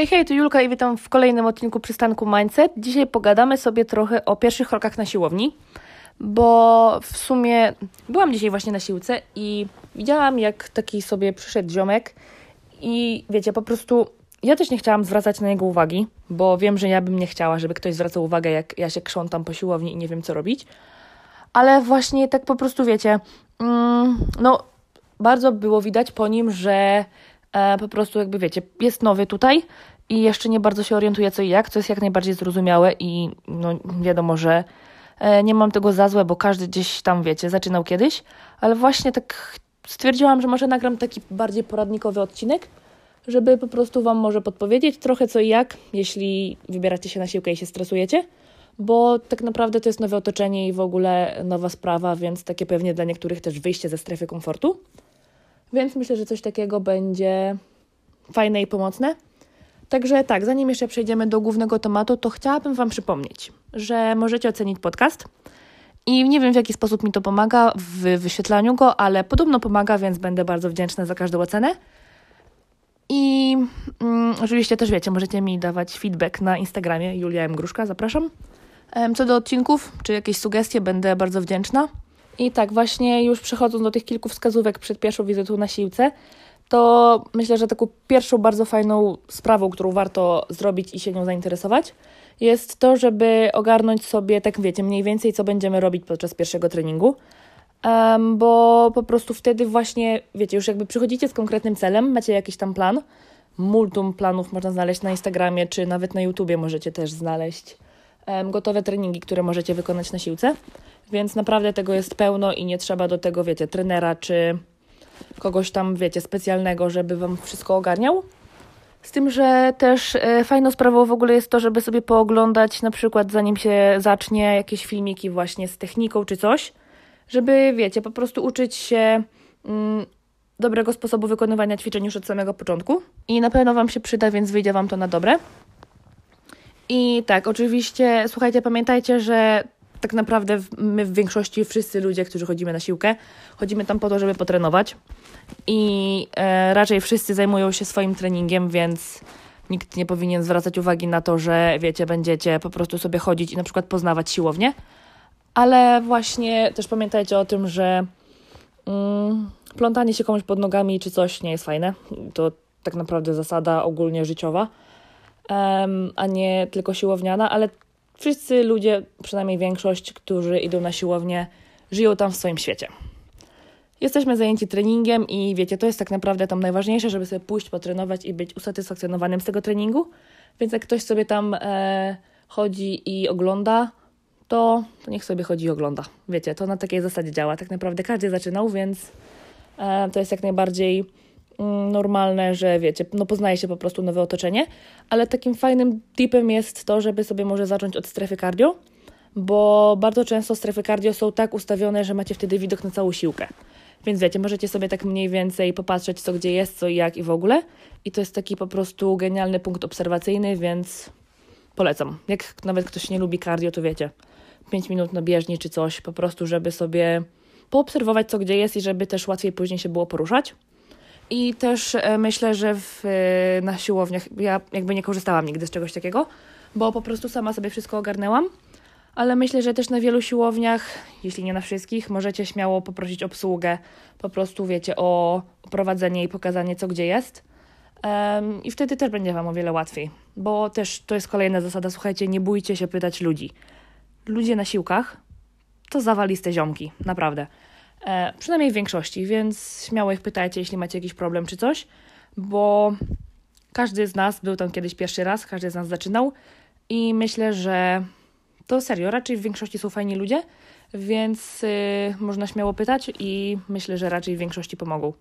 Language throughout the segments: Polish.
Hej, hej, tu Julka i witam w kolejnym odcinku przystanku Mindset. Dzisiaj pogadamy sobie trochę o pierwszych krokach na siłowni, bo w sumie byłam dzisiaj właśnie na siłce i widziałam, jak taki sobie przyszedł ziomek i wiecie, po prostu ja też nie chciałam zwracać na niego uwagi, bo wiem, że ja bym nie chciała, żeby ktoś zwracał uwagę, jak ja się krzątam po siłowni i nie wiem, co robić. Ale właśnie tak po prostu wiecie, mm, no bardzo było widać po nim, że po prostu jakby wiecie, jest nowy tutaj i jeszcze nie bardzo się orientuje co i jak, co jest jak najbardziej zrozumiałe i no wiadomo, że e, nie mam tego za złe, bo każdy gdzieś tam, wiecie, zaczynał kiedyś, ale właśnie tak stwierdziłam, że może nagram taki bardziej poradnikowy odcinek, żeby po prostu Wam może podpowiedzieć trochę co i jak, jeśli wybieracie się na siłkę i się stresujecie, bo tak naprawdę to jest nowe otoczenie i w ogóle nowa sprawa, więc takie pewnie dla niektórych też wyjście ze strefy komfortu. Więc myślę, że coś takiego będzie fajne i pomocne. Także tak, zanim jeszcze przejdziemy do głównego tematu, to chciałabym Wam przypomnieć, że możecie ocenić podcast. I nie wiem, w jaki sposób mi to pomaga w wyświetlaniu go, ale podobno pomaga, więc będę bardzo wdzięczna za każdą ocenę. I mm, oczywiście też wiecie, możecie mi dawać feedback na Instagramie Julia M. Gruszka, zapraszam. Co do odcinków, czy jakieś sugestie, będę bardzo wdzięczna. I tak, właśnie już przechodząc do tych kilku wskazówek przed pierwszą wizytą na siłce, to myślę, że taką pierwszą bardzo fajną sprawą, którą warto zrobić i się nią zainteresować, jest to, żeby ogarnąć sobie, tak wiecie, mniej więcej, co będziemy robić podczas pierwszego treningu. Um, bo po prostu wtedy właśnie, wiecie, już jakby przychodzicie z konkretnym celem, macie jakiś tam plan. Multum planów można znaleźć na Instagramie, czy nawet na YouTubie możecie też znaleźć gotowe treningi, które możecie wykonać na siłce. Więc naprawdę tego jest pełno i nie trzeba do tego, wiecie, trenera czy kogoś tam, wiecie, specjalnego, żeby Wam wszystko ogarniał. Z tym, że też e, fajną sprawą w ogóle jest to, żeby sobie pooglądać, na przykład zanim się zacznie, jakieś filmiki właśnie z techniką czy coś, żeby, wiecie, po prostu uczyć się mm, dobrego sposobu wykonywania ćwiczeń już od samego początku. I na pewno Wam się przyda, więc wyjdzie Wam to na dobre. I tak, oczywiście, słuchajcie, pamiętajcie, że tak naprawdę my w większości, wszyscy ludzie, którzy chodzimy na siłkę, chodzimy tam po to, żeby potrenować. I e, raczej wszyscy zajmują się swoim treningiem, więc nikt nie powinien zwracać uwagi na to, że wiecie, będziecie po prostu sobie chodzić i na przykład poznawać siłownię, ale właśnie też pamiętajcie o tym, że mm, plątanie się komuś pod nogami czy coś nie jest fajne. To tak naprawdę zasada ogólnie życiowa, um, a nie tylko siłowniana, ale wszyscy ludzie, przynajmniej większość, którzy idą na siłownię, żyją tam w swoim świecie. Jesteśmy zajęci treningiem i wiecie, to jest tak naprawdę tam najważniejsze, żeby sobie pójść, potrenować i być usatysfakcjonowanym z tego treningu. Więc jak ktoś sobie tam e, chodzi i ogląda, to, to niech sobie chodzi i ogląda. Wiecie, to na takiej zasadzie działa. Tak naprawdę każdy zaczynał, więc e, to jest jak najbardziej normalne, że wiecie, no poznaje się po prostu nowe otoczenie, ale takim fajnym tipem jest to, żeby sobie może zacząć od strefy cardio, bo bardzo często strefy cardio są tak ustawione, że macie wtedy widok na całą siłkę. Więc wiecie, możecie sobie tak mniej więcej popatrzeć, co gdzie jest, co i jak i w ogóle. I to jest taki po prostu genialny punkt obserwacyjny, więc polecam. Jak nawet ktoś nie lubi cardio, to wiecie, 5 minut na bieżni czy coś, po prostu, żeby sobie poobserwować, co gdzie jest i żeby też łatwiej później się było poruszać. I też e, myślę, że w, e, na siłowniach ja jakby nie korzystałam nigdy z czegoś takiego, bo po prostu sama sobie wszystko ogarnęłam ale myślę, że też na wielu siłowniach, jeśli nie na wszystkich, możecie śmiało poprosić obsługę, po prostu wiecie o prowadzenie i pokazanie, co gdzie jest. Um, I wtedy też będzie Wam o wiele łatwiej, bo też to jest kolejna zasada, słuchajcie, nie bójcie się pytać ludzi. Ludzie na siłkach to zawaliste ziomki, naprawdę. E, przynajmniej w większości, więc śmiało ich pytajcie, jeśli macie jakiś problem czy coś, bo każdy z nas był tam kiedyś pierwszy raz, każdy z nas zaczynał i myślę, że to serio, raczej w większości są fajni ludzie, więc yy, można śmiało pytać i myślę, że raczej w większości pomogą.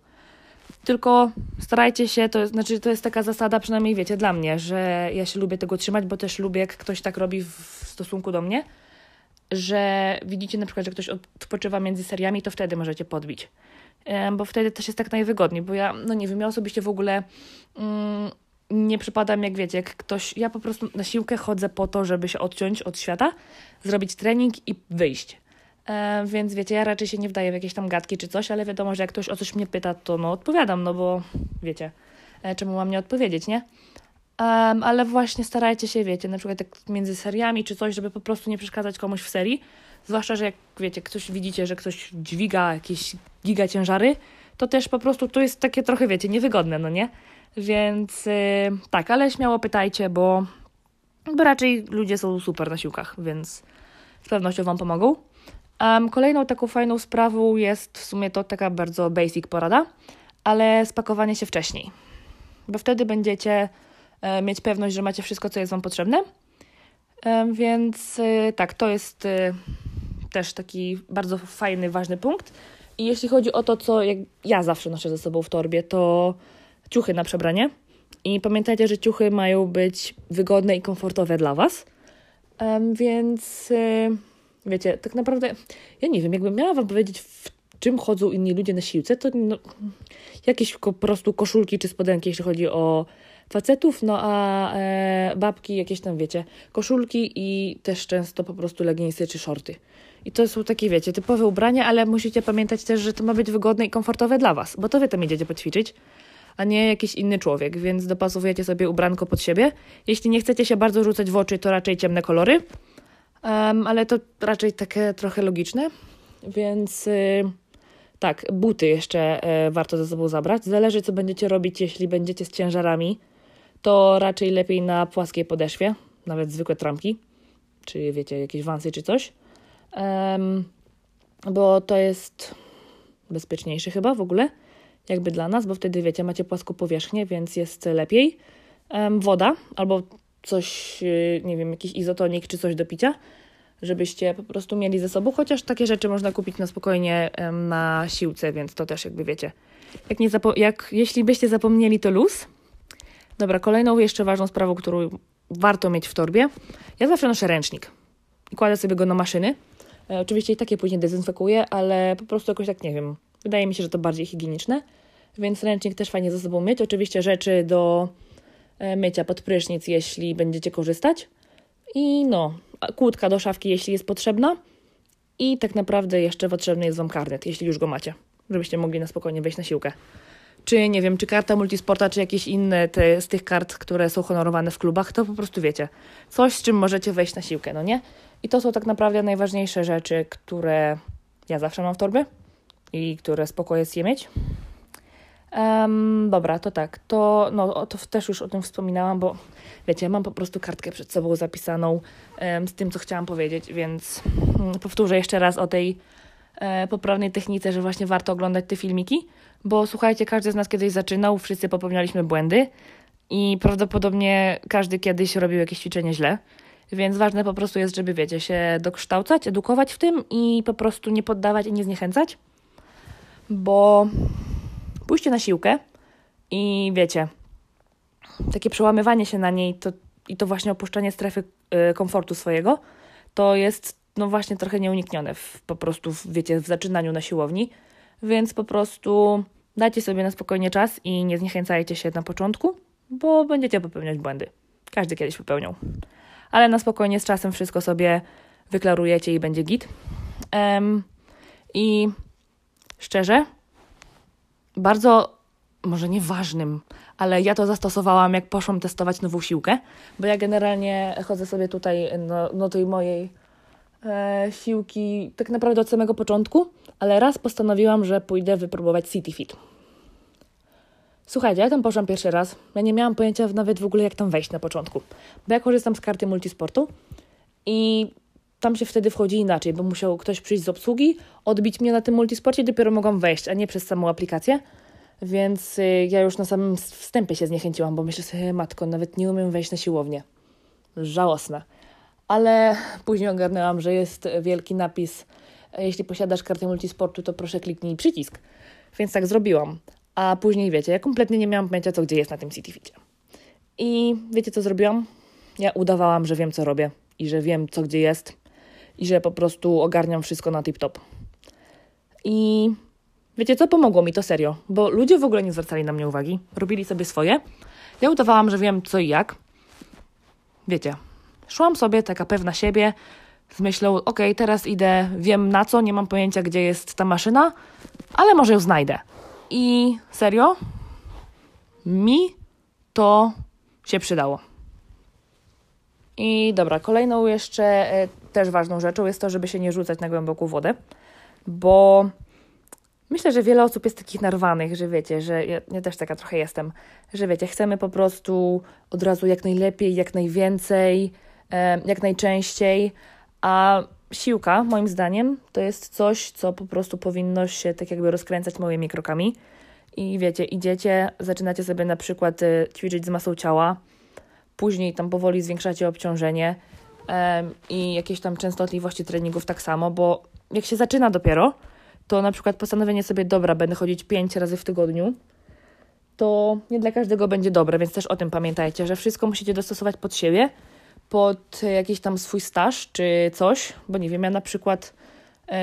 Tylko starajcie się, to znaczy to jest taka zasada, przynajmniej wiecie, dla mnie, że ja się lubię tego trzymać, bo też lubię, jak ktoś tak robi w stosunku do mnie, że widzicie na przykład, że ktoś odpoczywa między seriami, to wtedy możecie podbić. Bo wtedy też jest tak najwygodniej, bo ja, no nie wiem, ja osobiście w ogóle mm, nie przypadam, jak wiecie, jak ktoś. Ja po prostu na siłkę chodzę po to, żeby się odciąć od świata, zrobić trening i wyjść. E, więc wiecie, ja raczej się nie wdaję w jakieś tam gadki czy coś, ale wiadomo, że jak ktoś o coś mnie pyta, to no odpowiadam, no bo wiecie, e, czemu mam nie odpowiedzieć, nie? Um, ale właśnie starajcie się, wiecie, na przykład tak między seriami czy coś, żeby po prostu nie przeszkadzać komuś w serii. Zwłaszcza, że jak wiecie, ktoś widzicie, że ktoś dźwiga jakieś giga ciężary, to też po prostu to jest takie trochę, wiecie, niewygodne, no nie? Więc yy, tak, ale śmiało pytajcie, bo, bo raczej ludzie są super na siłkach, więc z pewnością Wam pomogą. Um, kolejną taką fajną sprawą jest w sumie to taka bardzo basic porada, ale spakowanie się wcześniej, bo wtedy będziecie mieć pewność, że macie wszystko, co jest Wam potrzebne. E, więc e, tak, to jest e, też taki bardzo fajny, ważny punkt. I jeśli chodzi o to, co ja zawsze noszę ze sobą w torbie, to ciuchy na przebranie. I pamiętajcie, że ciuchy mają być wygodne i komfortowe dla Was. Więc wiecie, tak naprawdę ja nie wiem, jakbym miała Wam powiedzieć, w czym chodzą inni ludzie na siłce, to no, jakieś po prostu koszulki czy spodenki, jeśli chodzi o facetów, no a e, babki jakieś tam, wiecie, koszulki i też często po prostu leginsy czy shorty. I to są takie, wiecie, typowe ubrania, ale musicie pamiętać też, że to ma być wygodne i komfortowe dla Was, bo to Wy tam idziecie poćwiczyć, a nie jakiś inny człowiek, więc dopasowujecie sobie ubranko pod siebie. Jeśli nie chcecie się bardzo rzucać w oczy, to raczej ciemne kolory, um, ale to raczej takie trochę logiczne, więc... Y, tak, buty jeszcze e, warto ze sobą zabrać. Zależy, co będziecie robić, jeśli będziecie z ciężarami, to raczej lepiej na płaskiej podeszwie, nawet zwykłe trampki, czy wiecie, jakieś wansy czy coś, um, bo to jest bezpieczniejsze chyba w ogóle, jakby dla nas, bo wtedy wiecie, macie płaską powierzchnię, więc jest lepiej. Um, woda albo coś, y, nie wiem, jakiś izotonik czy coś do picia, żebyście po prostu mieli ze sobą, chociaż takie rzeczy można kupić na spokojnie um, na siłce, więc to też jakby wiecie. Jak nie zapo- jak, jeśli byście zapomnieli, to luz, Dobra, kolejną jeszcze ważną sprawą, którą warto mieć w torbie. Ja zawsze noszę ręcznik i kładę sobie go na maszyny. E, oczywiście i takie później dezynfekuję, ale po prostu jakoś tak nie wiem. Wydaje mi się, że to bardziej higieniczne, więc ręcznik też fajnie ze sobą mieć. Oczywiście rzeczy do e, mycia pod prysznic, jeśli będziecie korzystać. I no, kłódka do szafki, jeśli jest potrzebna. I tak naprawdę jeszcze potrzebny jest Wam karnet, jeśli już go macie, żebyście mogli na spokojnie wejść na siłkę czy nie wiem, czy karta multisporta, czy jakieś inne te, z tych kart, które są honorowane w klubach, to po prostu wiecie, coś z czym możecie wejść na siłkę, no nie? I to są tak naprawdę najważniejsze rzeczy, które ja zawsze mam w torbie i które spoko jest je mieć. Um, dobra, to tak, to, no, to też już o tym wspominałam, bo wiecie, mam po prostu kartkę przed sobą zapisaną um, z tym, co chciałam powiedzieć, więc um, powtórzę jeszcze raz o tej poprawnej technice, że właśnie warto oglądać te filmiki, bo słuchajcie, każdy z nas kiedyś zaczynał, wszyscy popełnialiśmy błędy i prawdopodobnie każdy kiedyś robił jakieś ćwiczenie źle. Więc ważne po prostu jest, żeby, wiecie, się dokształcać, edukować w tym i po prostu nie poddawać i nie zniechęcać, bo pójście na siłkę i wiecie, takie przełamywanie się na niej to, i to właśnie opuszczanie strefy y, komfortu swojego, to jest no właśnie trochę nieuniknione w, po prostu, w, wiecie, w zaczynaniu na siłowni. Więc po prostu dajcie sobie na spokojnie czas i nie zniechęcajcie się na początku, bo będziecie popełniać błędy. Każdy kiedyś popełniał. Ale na spokojnie z czasem wszystko sobie wyklarujecie i będzie git. Um, I szczerze, bardzo, może nieważnym, ale ja to zastosowałam, jak poszłam testować nową siłkę, bo ja generalnie chodzę sobie tutaj no, no tej mojej siłki tak naprawdę od samego początku, ale raz postanowiłam, że pójdę wypróbować City Fit. Słuchajcie, ja tam poszłam pierwszy raz. Ja nie miałam pojęcia nawet w ogóle, jak tam wejść na początku. Bo ja korzystam z karty multisportu i tam się wtedy wchodzi inaczej, bo musiał ktoś przyjść z obsługi, odbić mnie na tym multisporcie dopiero mogłam wejść, a nie przez samą aplikację. Więc y, ja już na samym wstępie się zniechęciłam, bo myślę sobie, matko, nawet nie umiem wejść na siłownię. Żałosne ale później ogarnęłam, że jest wielki napis jeśli posiadasz kartę multisportu, to proszę kliknij przycisk. Więc tak zrobiłam. A później wiecie, ja kompletnie nie miałam pojęcia, co gdzie jest na tym CityFicie. I wiecie, co zrobiłam? Ja udawałam, że wiem, co robię i że wiem, co gdzie jest i że po prostu ogarniam wszystko na tip-top. I wiecie, co pomogło mi to serio, bo ludzie w ogóle nie zwracali na mnie uwagi, robili sobie swoje. Ja udawałam, że wiem, co i jak. Wiecie, Szłam sobie taka pewna siebie, z myślą, ok, teraz idę, wiem na co, nie mam pojęcia, gdzie jest ta maszyna, ale może ją znajdę. I serio, mi to się przydało. I dobra, kolejną jeszcze e, też ważną rzeczą jest to, żeby się nie rzucać na głęboką wodę, bo myślę, że wiele osób jest takich narwanych, że wiecie, że ja, ja też taka trochę jestem, że wiecie, chcemy po prostu od razu jak najlepiej, jak najwięcej, jak najczęściej, a siłka, moim zdaniem, to jest coś, co po prostu powinno się tak jakby rozkręcać małymi krokami. I wiecie, idziecie, zaczynacie sobie na przykład y, ćwiczyć z masą ciała, później tam powoli zwiększacie obciążenie i jakieś tam częstotliwości treningów tak samo, bo jak się zaczyna dopiero, to na przykład postanowienie sobie, dobra, będę chodzić 5 razy w tygodniu, to nie dla każdego będzie dobre, więc też o tym pamiętajcie, że wszystko musicie dostosować pod siebie, pod jakiś tam swój staż czy coś, bo nie wiem, ja na przykład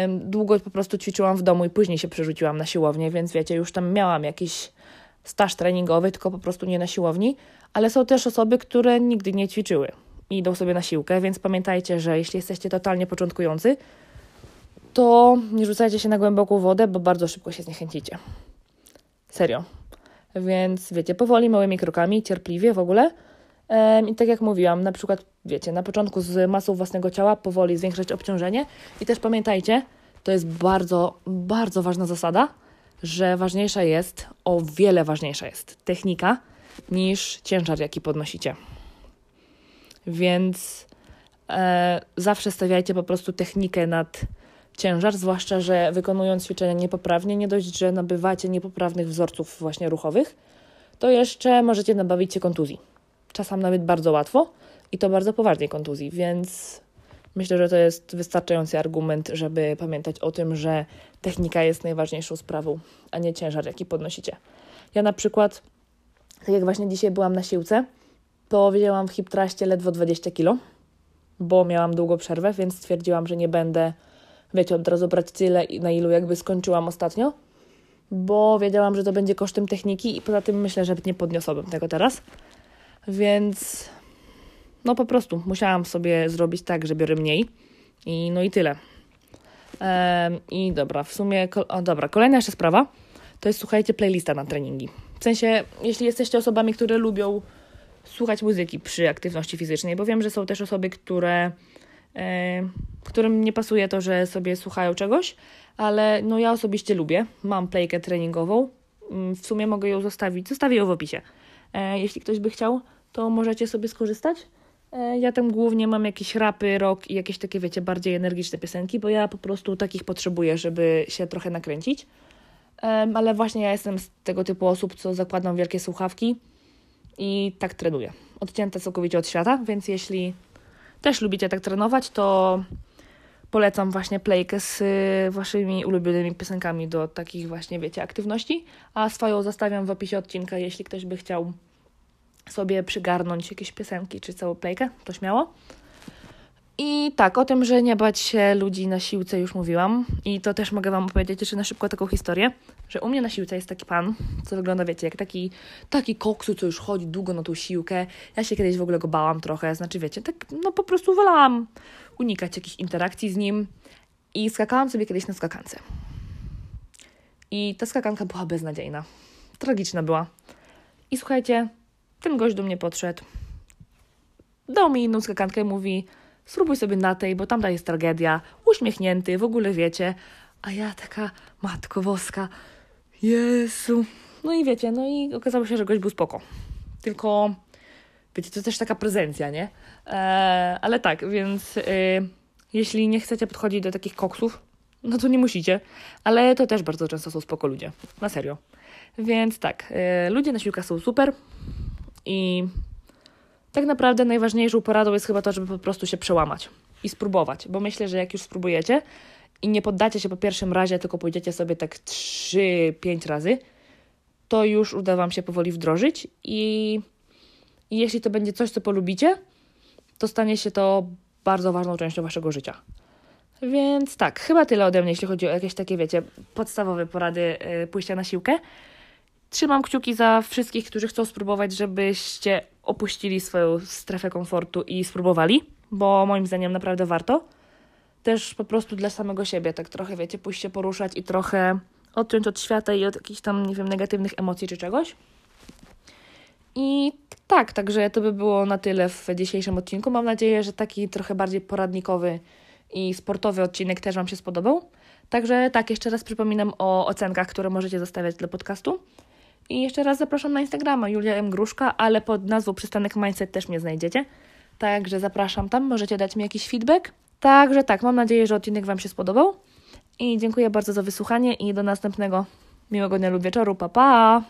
długo po prostu ćwiczyłam w domu i później się przerzuciłam na siłownię, więc wiecie, już tam miałam jakiś staż treningowy, tylko po prostu nie na siłowni, ale są też osoby, które nigdy nie ćwiczyły i idą sobie na siłkę, więc pamiętajcie, że jeśli jesteście totalnie początkujący, to nie rzucajcie się na głęboką wodę, bo bardzo szybko się zniechęcicie. Serio. Więc wiecie, powoli, małymi krokami, cierpliwie w ogóle. I tak jak mówiłam, na przykład, wiecie, na początku z masą własnego ciała powoli zwiększać obciążenie. I też pamiętajcie, to jest bardzo, bardzo ważna zasada, że ważniejsza jest, o wiele ważniejsza jest technika niż ciężar, jaki podnosicie. Więc e, zawsze stawiajcie po prostu technikę nad ciężar, zwłaszcza, że wykonując ćwiczenia niepoprawnie, nie dość, że nabywacie niepoprawnych wzorców właśnie ruchowych, to jeszcze możecie nabawić się kontuzji. Czasem nawet bardzo łatwo i to bardzo poważnej kontuzji, więc myślę, że to jest wystarczający argument, żeby pamiętać o tym, że technika jest najważniejszą sprawą, a nie ciężar, jaki podnosicie. Ja na przykład, tak jak właśnie dzisiaj byłam na siłce, to wzięłam w hip traście ledwo 20 kg, bo miałam długą przerwę, więc stwierdziłam, że nie będę wiecie, od razu brać tyle, na ilu jakby skończyłam ostatnio, bo wiedziałam, że to będzie kosztem techniki i poza tym myślę, że nie podniosłabym tego teraz. Więc no po prostu musiałam sobie zrobić tak, że biorę mniej i no i tyle. I dobra, w sumie, o, dobra, kolejna jeszcze sprawa to jest słuchajcie playlista na treningi. W sensie, jeśli jesteście osobami, które lubią słuchać muzyki przy aktywności fizycznej, bo wiem, że są też osoby, które E, którym nie pasuje to, że sobie słuchają czegoś, ale no ja osobiście lubię. Mam playkę treningową. Mm, w sumie mogę ją zostawić. Zostawię ją w opisie. E, jeśli ktoś by chciał, to możecie sobie skorzystać. E, ja tam głównie mam jakieś rapy, rock i jakieś takie, wiecie, bardziej energiczne piosenki, bo ja po prostu takich potrzebuję, żeby się trochę nakręcić. Ale właśnie ja jestem z tego typu osób, co zakładam wielkie słuchawki i tak trenuję. Odcięte całkowicie od świata, więc jeśli też lubicie tak trenować, to polecam właśnie playkę z y, waszymi ulubionymi piosenkami do takich właśnie, wiecie, aktywności, a swoją zostawiam w opisie odcinka, jeśli ktoś by chciał sobie przygarnąć jakieś piosenki czy całą playkę, to śmiało. I tak, o tym, że nie bać się ludzi na siłce już mówiłam. I to też mogę Wam opowiedzieć jeszcze na szybko taką historię, że u mnie na siłce jest taki pan, co wygląda, wiecie, jak taki, taki koksu, co już chodzi długo na tą siłkę. Ja się kiedyś w ogóle go bałam trochę, znaczy wiecie, tak no po prostu wolałam unikać jakichś interakcji z nim. I skakałam sobie kiedyś na skakance. I ta skakanka była beznadziejna. Tragiczna była. I słuchajcie, ten gość do mnie podszedł, dał mi inną skakankę i mówi spróbuj sobie na tej, bo tamta jest tragedia, uśmiechnięty, w ogóle wiecie, a ja taka, matko woska, Jezu. No i wiecie, no i okazało się, że gość był spoko. Tylko, wiecie, to też taka prezencja, nie? Eee, ale tak, więc e, jeśli nie chcecie podchodzić do takich koksów, no to nie musicie, ale to też bardzo często są spoko ludzie, na serio. Więc tak, e, ludzie na siłkach są super i tak naprawdę najważniejszą poradą jest chyba to, żeby po prostu się przełamać i spróbować, bo myślę, że jak już spróbujecie i nie poddacie się po pierwszym razie, tylko pójdziecie sobie tak 3-5 razy, to już uda Wam się powoli wdrożyć i, i jeśli to będzie coś, co polubicie, to stanie się to bardzo ważną częścią Waszego życia. Więc tak, chyba tyle ode mnie, jeśli chodzi o jakieś takie, wiecie, podstawowe porady yy, pójścia na siłkę. Trzymam kciuki za wszystkich, którzy chcą spróbować, żebyście opuścili swoją strefę komfortu i spróbowali, bo moim zdaniem naprawdę warto. Też po prostu dla samego siebie, tak trochę, wiecie, pójść się poruszać i trochę odciąć od świata i od jakichś tam, nie wiem, negatywnych emocji czy czegoś. I tak, także to by było na tyle w dzisiejszym odcinku. Mam nadzieję, że taki trochę bardziej poradnikowy i sportowy odcinek też Wam się spodobał. Także tak, jeszcze raz przypominam o ocenkach, które możecie zostawiać dla podcastu. I jeszcze raz zapraszam na Instagrama Julia M. Gruszka, ale pod nazwą Przystanek Mindset też mnie znajdziecie. Także zapraszam tam, możecie dać mi jakiś feedback. Także tak, mam nadzieję, że odcinek Wam się spodobał. I dziękuję bardzo za wysłuchanie i do następnego miłego dnia lub wieczoru. Pa, pa!